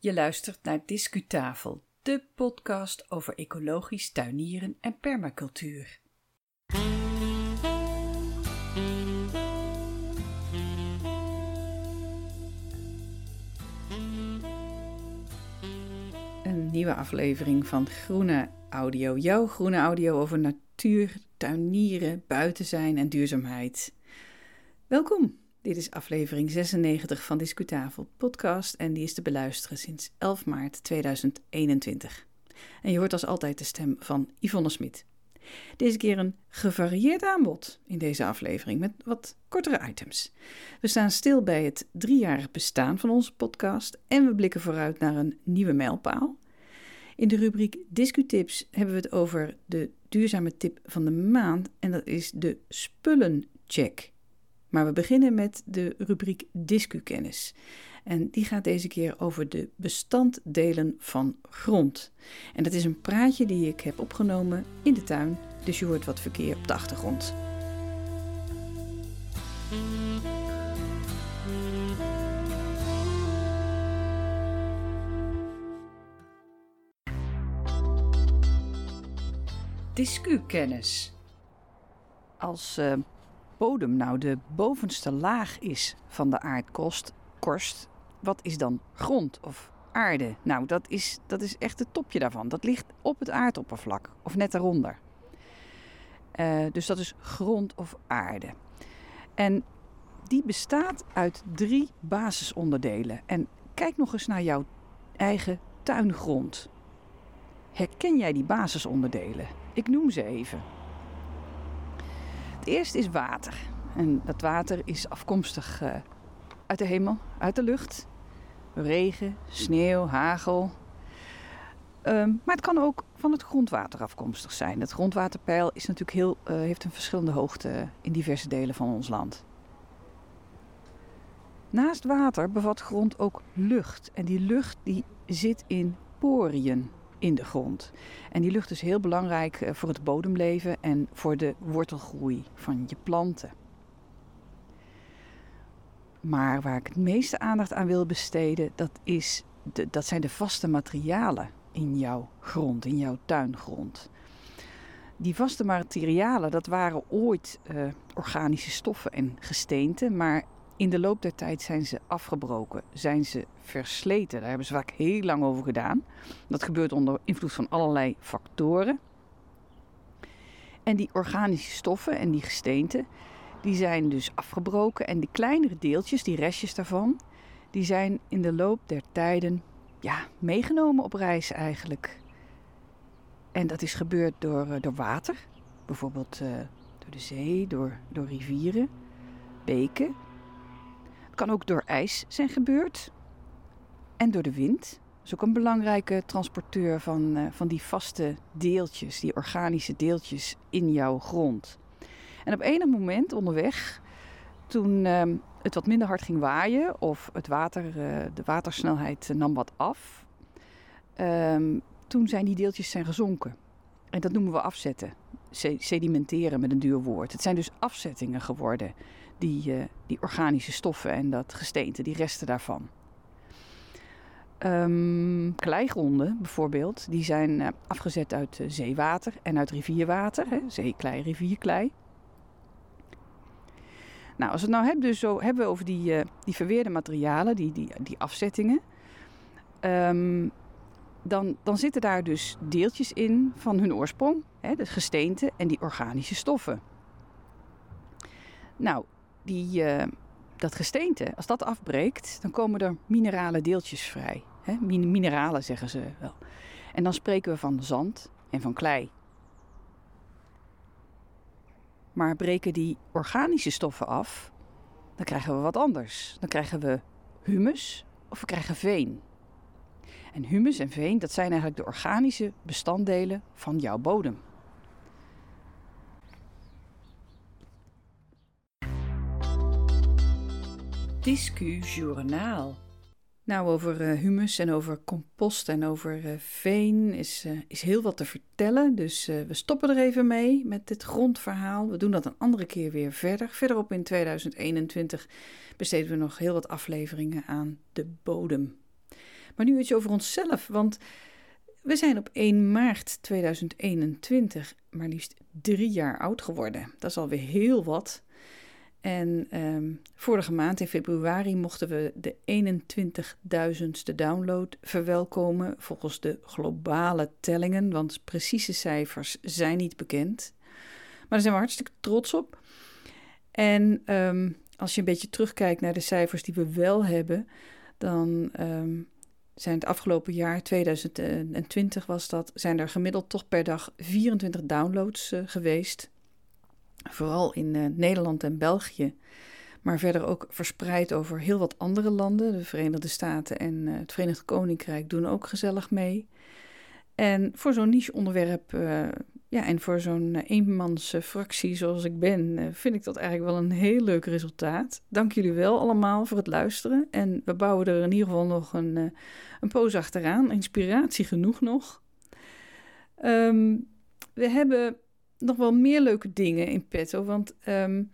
Je luistert naar Discutafel, de podcast over ecologisch tuinieren en permacultuur. Een nieuwe aflevering van Groene Audio. Jouw groene audio over natuur, tuinieren, buiten zijn en duurzaamheid. Welkom. Dit is aflevering 96 van Discutafel podcast en die is te beluisteren sinds 11 maart 2021. En je hoort als altijd de stem van Yvonne Smit. Deze keer een gevarieerd aanbod in deze aflevering met wat kortere items. We staan stil bij het driejarig bestaan van onze podcast en we blikken vooruit naar een nieuwe mijlpaal. In de rubriek Discutips hebben we het over de duurzame tip van de maand en dat is de spullencheck. Maar we beginnen met de rubriek Discukennis. En die gaat deze keer over de bestanddelen van grond. En dat is een praatje die ik heb opgenomen in de tuin, dus je hoort wat verkeer op de achtergrond. Discukennis. Als uh, bodem nou de bovenste laag is van de aardkorst, korst, wat is dan grond of aarde? Nou, dat is, dat is echt het topje daarvan. Dat ligt op het aardoppervlak of net daaronder. Uh, dus dat is grond of aarde. En die bestaat uit drie basisonderdelen. En kijk nog eens naar jouw eigen tuingrond. Herken jij die basisonderdelen? Ik noem ze even. Het eerste is water. En dat water is afkomstig uh, uit de hemel, uit de lucht. Regen, sneeuw, hagel. Um, maar het kan ook van het grondwater afkomstig zijn. Het grondwaterpeil is natuurlijk heel, uh, heeft een verschillende hoogte in diverse delen van ons land. Naast water bevat grond ook lucht. En die lucht die zit in poriën in de grond. En die lucht is heel belangrijk eh, voor het bodemleven en voor de wortelgroei van je planten. Maar waar ik het meeste aandacht aan wil besteden, dat, is de, dat zijn de vaste materialen in jouw grond, in jouw tuingrond. Die vaste materialen, dat waren ooit uh, organische stoffen en gesteenten, maar in de loop der tijd zijn ze afgebroken, zijn ze versleten. Daar hebben ze vaak heel lang over gedaan. Dat gebeurt onder invloed van allerlei factoren. En die organische stoffen en die gesteenten, die zijn dus afgebroken. En die kleinere deeltjes, die restjes daarvan, die zijn in de loop der tijden ja, meegenomen op reis eigenlijk. En dat is gebeurd door, eh, door water, bijvoorbeeld uh, door de zee, door, door rivieren, beken kan ook door ijs zijn gebeurd. En door de wind. Dat is ook een belangrijke transporteur van, uh, van die vaste deeltjes, die organische deeltjes in jouw grond. En op enig moment onderweg, toen uh, het wat minder hard ging waaien of het water, uh, de watersnelheid nam wat af, ehm, toen zijn die deeltjes zijn gezonken. En dat noemen we afzetten. Sedimenteren met een duur woord. Het zijn dus afzettingen geworden die, uh, die organische stoffen en dat gesteente, die resten daarvan. Um, kleigronden bijvoorbeeld, die zijn uh, afgezet uit uh, zeewater en uit rivierwater, hè, zeeklei, rivierklei. Nou, als we het nou hebben, dus zo, hebben we over die, die verweerde materialen, die, die, die afzettingen, um, dan, dan zitten daar dus deeltjes in van hun oorsprong, hè, de gesteente en die organische stoffen. Nou, die, uh, dat gesteente, als dat afbreekt, dan komen er minerale deeltjes vrij. Hè? Mineralen zeggen ze wel. En dan spreken we van zand en van klei. Maar breken die organische stoffen af, dan krijgen we wat anders. Dan krijgen we humus of we krijgen veen. En humus en veen, dat zijn eigenlijk de organische bestanddelen van jouw bodem. Discu Journaal. Nou, over uh, humus en over compost en over uh, veen is, uh, is heel wat te vertellen. Dus we stoppen er even mee met dit grondverhaal. We doen dat een andere keer weer verder. Verderop in 2021 besteden we nog heel wat afleveringen aan de bodem. Maar nu iets over onszelf, want we zijn op 1 maart 2021 maar liefst drie jaar oud geworden. Dat is alweer heel wat. En ehm, vorige maand in februari mochten we de 21.000ste download verwelkomen volgens de globale tellingen, want precieze cijfers zijn niet bekend. Maar daar zijn we hartstikke trots op. En ehm, als je een beetje terugkijkt naar de cijfers die we wel hebben, dan um, zijn het afgelopen jaar, 2020 was dat, zijn er gemiddeld toch per dag 24 downloads uh, geweest. Vooral in uh, Nederland en België. Maar verder ook verspreid over heel wat andere landen. De Verenigde Staten en uh, het Verenigd Koninkrijk doen ook gezellig mee. En voor zo'n niche onderwerp ja, en voor zo'n eenmansfractie zoals ik ben, vind ik dat eigenlijk wel een heel leuk resultaat. Dank jullie wel allemaal voor het luisteren. En we bouwen er in ieder geval nog een, een poos achteraan. Inspiratie genoeg nog. Um, we hebben nog wel meer leuke dingen in petto, want um,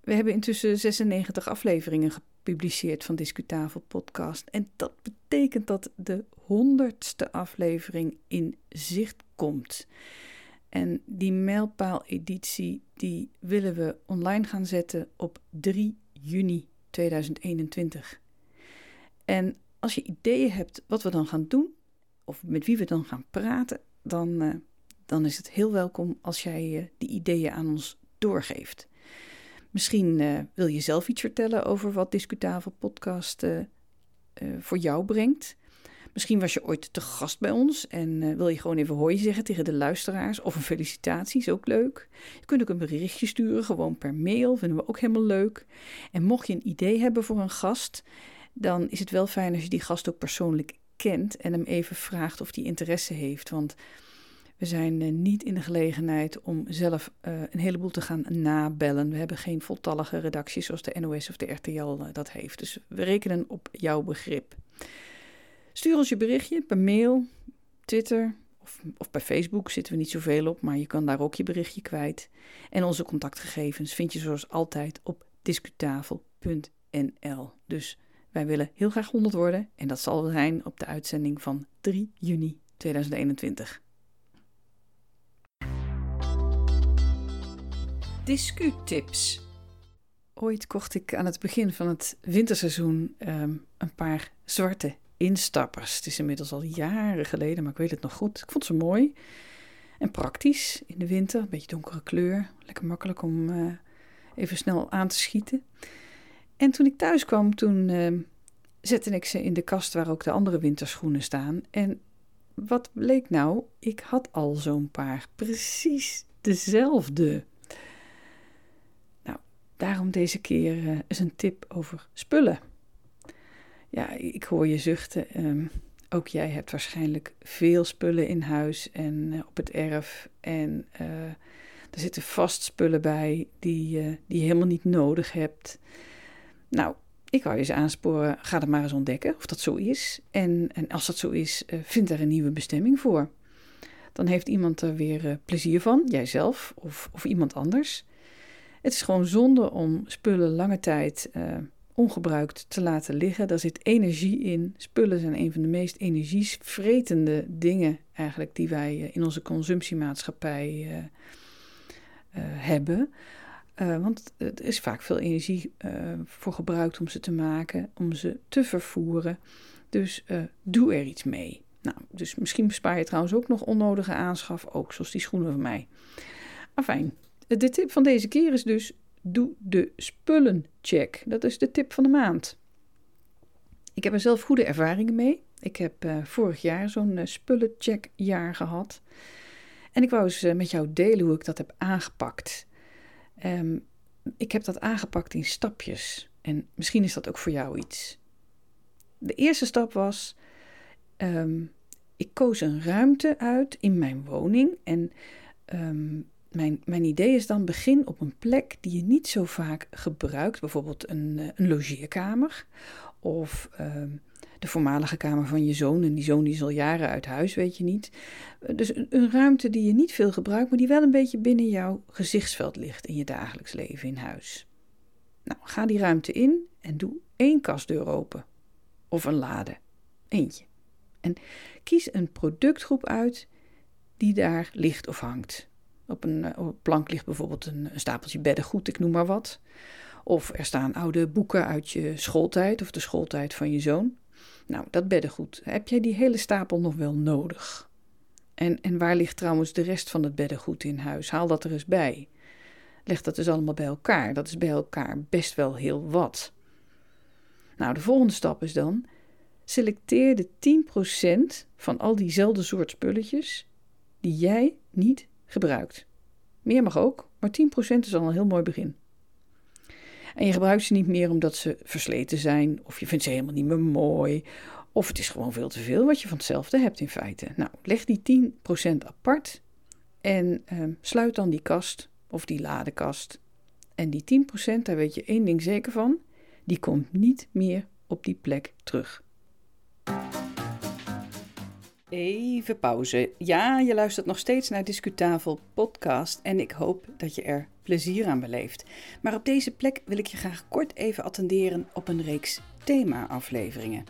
we hebben intussen 96 afleveringen gepubliceerd van Discutafel podcast. En dat betekent dat de honderdste aflevering in zicht komt. En die mijlpaal-editie die willen we online gaan zetten op 3 juni 2021. En als je ideeën hebt wat we dan gaan doen, of met wie we dan gaan praten, dan, uh, dan is het heel welkom als jij uh, die ideeën aan ons doorgeeft. Misschien uh, wil je zelf iets vertellen over wat Discutafel Podcast voor jou brengt. Misschien was je ooit te gast bij ons en wil je gewoon even hooi zeggen tegen de luisteraars. Of een felicitatie, ook leuk. Je kunt ook een berichtje sturen, gewoon per mail, vinden we ook helemaal leuk. En mocht je een idee hebben voor een gast, dan is het wel fijn als je die gast ook persoonlijk kent en hem even vraagt of die interesse heeft. Want we zijn uh, niet in de gelegenheid om zelf uh, een heleboel te gaan nabellen. We hebben geen voltallige redactie zoals de NOS of de RTL dat heeft. Dus we rekenen op jouw begrip. Stuur ons je berichtje per mail, Twitter of, of bij Facebook zitten we niet zoveel op, maar je kan daar ook je berichtje kwijt. En onze contactgegevens vind je zoals altijd op discutafel.nl. Dus wij willen heel graag 100 worden en dat zal zijn op de uitzending van 3 juni 2021. Discutips. Ooit kocht ik aan het begin van het winterseizoen um, een paar zwarte instappers. Het is inmiddels al jaren geleden, maar ik weet het nog goed. Ik vond ze mooi en praktisch in de winter. Een beetje donkere kleur. Lekker makkelijk om uh, even snel aan te schieten. En toen ik thuis kwam, toen uh, zette ik ze in de kast waar ook de andere winterschoenen staan. En wat bleek nou? Ik had al zo'n paar. Precies dezelfde. Daarom deze keer uh, eens een tip over spullen ja, ik hoor je zuchten. Um, ook jij hebt waarschijnlijk veel spullen in huis en uh, op het erf. En uh, er zitten vast spullen bij die, die je helemaal niet nodig hebt. Nou, ik wou je eens aansporen, ga het maar eens ontdekken of dat zo is. En, en als dat zo is, vind er een nieuwe bestemming voor. Dan heeft iemand er weer plezier van, jijzelf of, of iemand anders. Het is gewoon zonde om spullen lange tijd ongebruikt te laten liggen. Daar zit energie in. Spullen zijn een van de meest energievretende dingen eigenlijk die wij eh, in onze consumptiemaatschappij uh, hebben. Want er is vaak veel energie voor gebruikt om ze te maken, om ze te vervoeren. Dus doe er iets mee. Nou, dus misschien bespaar je trouwens ook nog onnodige aanschaf, ook zoals die schoenen van mij. Afijn, de tip van deze keer is dus Doe de spullencheck. Dat is de tip van de maand. Ik heb er zelf goede ervaringen mee. Ik heb uh, vorig jaar zo'n uh, spullencheckjaar gehad. En ik wou eens met jou delen hoe ik dat heb aangepakt. Um, ik heb dat aangepakt in stapjes. En misschien is dat ook voor jou iets. De eerste stap was: um, ik koos een ruimte uit in mijn woning. En um, mijn, mijn idee is dan begin op een plek die je niet zo vaak gebruikt, bijvoorbeeld een, eh, een logeerkamer of uh, de voormalige kamer van je zoon. En die zoon die is al jaren uit huis, weet je niet. Eh, dus een, een, ruimte die je niet veel gebruikt, maar die wel een beetje binnen jouw gezichtsveld ligt in je dagelijks leven in huis. Nou, ga die ruimte in en doe één kastdeur open. Of een lade. Eentje. En kies een productgroep uit die daar ligt of hangt. Op een, eh, op plank ligt bijvoorbeeld een, een stapeltje beddengoed, ik noem maar wat. Of er staan oude boeken uit je schooltijd of de schooltijd van je zoon. Nou, dat beddengoed, heb jij die hele stapel nog wel nodig? En, en waar ligt trouwens de rest van het beddengoed in huis? Haal dat er eens bij. Leg dat dus allemaal bij elkaar. Dat is bij elkaar best wel heel wat. Nou, de volgende stap is dan: selecteer de 10% van al diezelfde soort spulletjes die jij niet gebruikt. Meer mag ook, maar 10% is al een heel mooi begin. En je gebruikt ze niet meer omdat ze versleten zijn, of je vindt ze helemaal niet meer mooi, of het is gewoon veel te veel wat je van hetzelfde hebt in feite. Nou, leg die 10% apart en ehm, sluit dan die kast of die ladekast. En die 10%, daar weet je één ding zeker van, die komt niet meer op die plek terug. Even pauze. Ja, je luistert nog steeds naar Discutafel podcast en ik hoop dat je er plezier aan beleeft. Maar op deze plek wil ik je graag kort even attenderen op een reeks thema-afleveringen.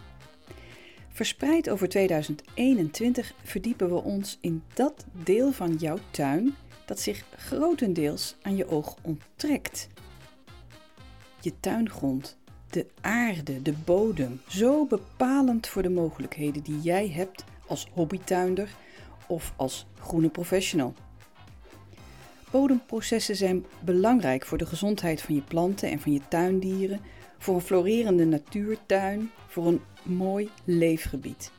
Verspreid over 2021 verdiepen we ons in dat deel van jouw tuin dat zich grotendeels aan je oog onttrekt. Je tuingrond, de aarde, de bodem, zo bepalend voor de mogelijkheden die jij hebt als hobbytuinder of als groene professional. Bodemprocessen zijn belangrijk voor de gezondheid van je planten en van je tuindieren, voor een florerende natuurtuin, voor een mooi leefgebied.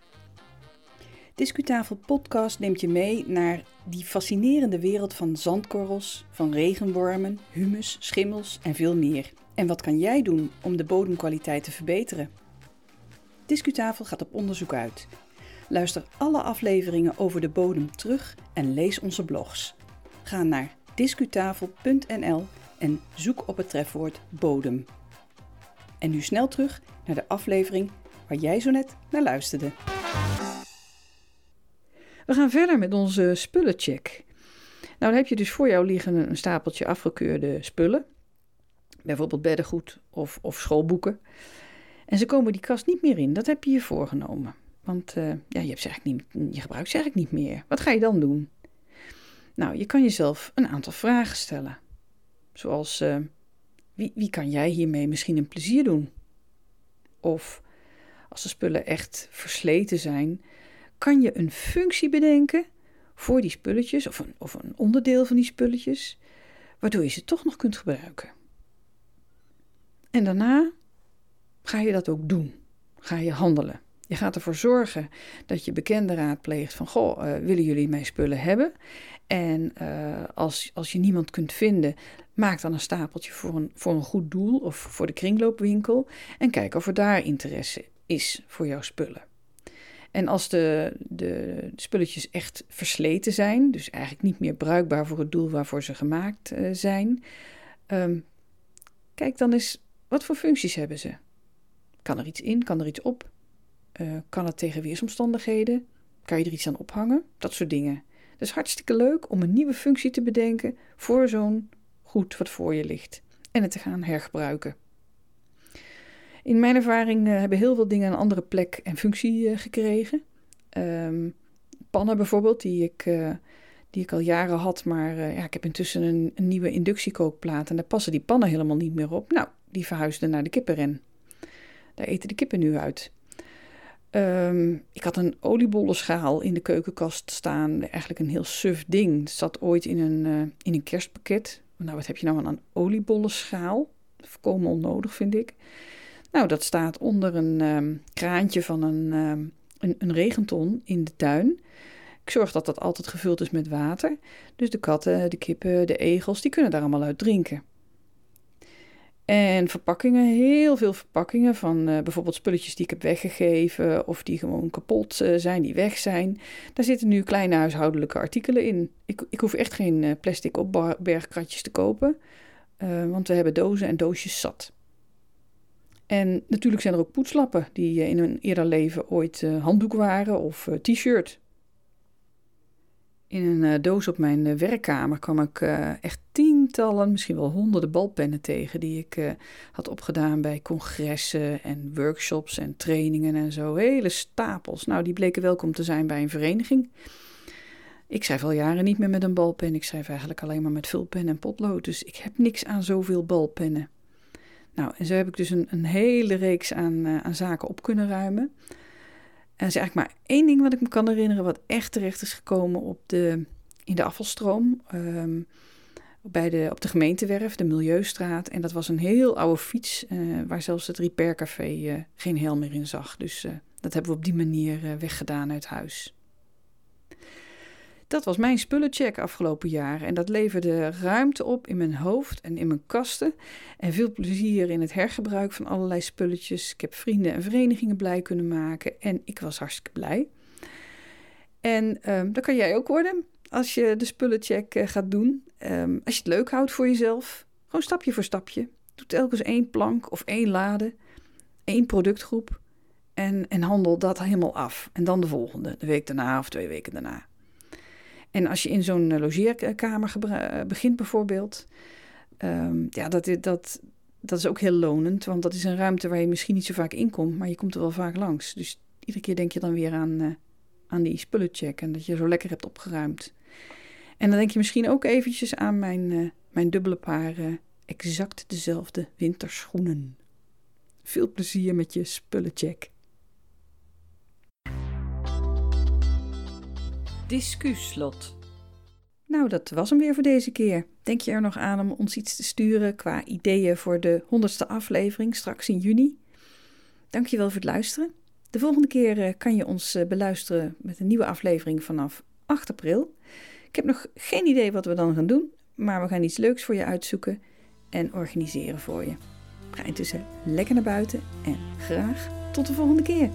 Discutafel Podcast neemt je mee naar die fascinerende wereld van zandkorrels, van regenwormen, humus, schimmels en veel meer. En wat kan jij doen om de bodemkwaliteit te verbeteren? Discutafel gaat op onderzoek uit. Luister alle afleveringen over de bodem terug en lees onze blogs. Ga naar discutafel.nl en zoek op het trefwoord bodem. En nu snel terug naar de aflevering waar jij zo net naar luisterde. We gaan verder met onze spullencheck. Nou, dan heb je dus voor jou liggen een stapeltje afgekeurde spullen. Bijvoorbeeld beddengoed of, of schoolboeken. En ze komen die kast niet meer in. Dat heb je je voorgenomen. Want uh, ja, je, hebt niet, je gebruikt ze eigenlijk niet meer. Wat ga je dan doen? Nou, je kan jezelf een aantal vragen stellen. Zoals, uh, wie, wie kan jij hiermee misschien een plezier doen? Of als de spullen echt versleten zijn, kan je een functie bedenken voor die spulletjes of een, of een onderdeel van die spulletjes, waardoor je ze toch nog kunt gebruiken. En daarna ga je dat ook doen. Ga je handelen. Je gaat ervoor zorgen dat je bekende raadpleegt van, goh, uh, willen jullie mijn spullen hebben? En uh, als, als je niemand kunt vinden, maak dan een stapeltje voor een, voor een goed doel of voor de kringloopwinkel en kijk of er daar interesse is voor jouw spullen. En als de, de spulletjes echt versleten zijn, dus eigenlijk niet meer bruikbaar voor het doel waarvoor ze gemaakt uh, zijn, um, kijk dan eens wat voor functies hebben ze. Kan er iets in? Kan er iets op? Uh, kan het tegen weersomstandigheden? Kan je er iets aan ophangen? Dat soort dingen. Is hartstikke leuk om een nieuwe functie te bedenken voor zo'n goed wat voor je ligt en het te gaan hergebruiken. In mijn ervaring uh, hebben heel veel dingen een andere plek en functie uh, gekregen. Um, pannen bijvoorbeeld, die ik, die ik al jaren had, maar ja, ik heb intussen een, een, nieuwe inductiekookplaat en daar passen die pannen helemaal niet meer op. Nou, die verhuisden naar de kippenren. Daar eten de kippen nu uit. Um, ik had een oliebollenschaal in de keukenkast staan. Eigenlijk een heel suf ding. Het zat ooit in een, in een kerstpakket. Nou, wat heb je nou aan een oliebollenschaal? Volkomen onnodig, vind ik. Nou, dat staat onder een um, kraantje van een, um, een, een regenton in de tuin. Ik zorg dat dat altijd gevuld is met water. Dus de katten, de kippen, de egels, die kunnen daar allemaal uit drinken. En verpakkingen, heel veel verpakkingen van uh, bijvoorbeeld spulletjes die ik heb weggegeven of die gewoon kapot uh, zijn, die weg zijn. Daar zitten nu kleine huishoudelijke artikelen in. Ik, ik hoef echt geen uh, plastic opbergkratjes te kopen, want we hebben dozen en doosjes zat. En natuurlijk zijn er ook poetslappen die in een eerder leven ooit handdoek waren of t-shirt. In een uh, doos op mijn werkkamer kwam ik echt tientallen, misschien wel honderden balpennen tegen die ik had opgedaan bij congressen en workshops en trainingen en zo. Hele stapels. Nou, die bleken welkom te zijn bij een vereniging. Ik schrijf al jaren niet meer met een balpen. Ik schrijf eigenlijk alleen maar met vulpen en potlood. Dus ik heb niks aan zoveel balpennen. Nou, en zo heb ik dus een, een hele reeks aan, aan zaken op kunnen ruimen. En er is eigenlijk maar één ding wat ik me kan herinneren, wat echt terecht is gekomen op de, in de afvalstroom. Um, bij de, op de gemeentewerf, de Milieustraat. En dat was een heel oude fiets, uh, waar zelfs het Repair Café uh, geen helm meer in zag. Dus uh, dat hebben we op die manier weggedaan uit huis. Dat was mijn spullencheck afgelopen jaar en dat leverde ruimte op in mijn hoofd en in mijn kasten. En veel plezier in het hergebruik van allerlei spulletjes. Ik heb vrienden en verenigingen blij kunnen maken en ik was hartstikke blij. En um, dat kan jij ook worden als je de spullencheck uh, gaat doen. Um, als je het leuk houdt voor jezelf, gewoon stapje voor stapje. Doe telkens één plank of één lade, één productgroep en, en handel dat helemaal af. En dan de volgende, de week daarna of twee weken daarna. En als je in zo'n eh, logeerkamer eh, begint bijvoorbeeld, um, ja, dat, dat, dat is ook heel lonend, want dat is een ruimte waar je misschien niet zo vaak in komt, maar je komt er wel vaak langs. Dus iedere keer denk je dan weer aan, uh, aan die spullencheck en dat je zo lekker hebt opgeruimd. En dan denk je misschien ook eventjes aan mijn, mijn dubbele paar exact dezelfde winterschoenen. Veel plezier met je spullencheck. Discuslot. Nou, dat was hem weer voor deze keer. Denk je er nog aan om ons iets te sturen qua ideeën voor de honderdste aflevering straks in juni? Dankjewel voor het luisteren. De volgende keer eh, kan je ons eh, beluisteren met een nieuwe aflevering vanaf 8 april. Ik heb nog geen idee wat we dan gaan doen, maar we gaan iets leuks voor je uitzoeken en organiseren voor je. Ga intussen lekker naar buiten en graag tot de volgende keer.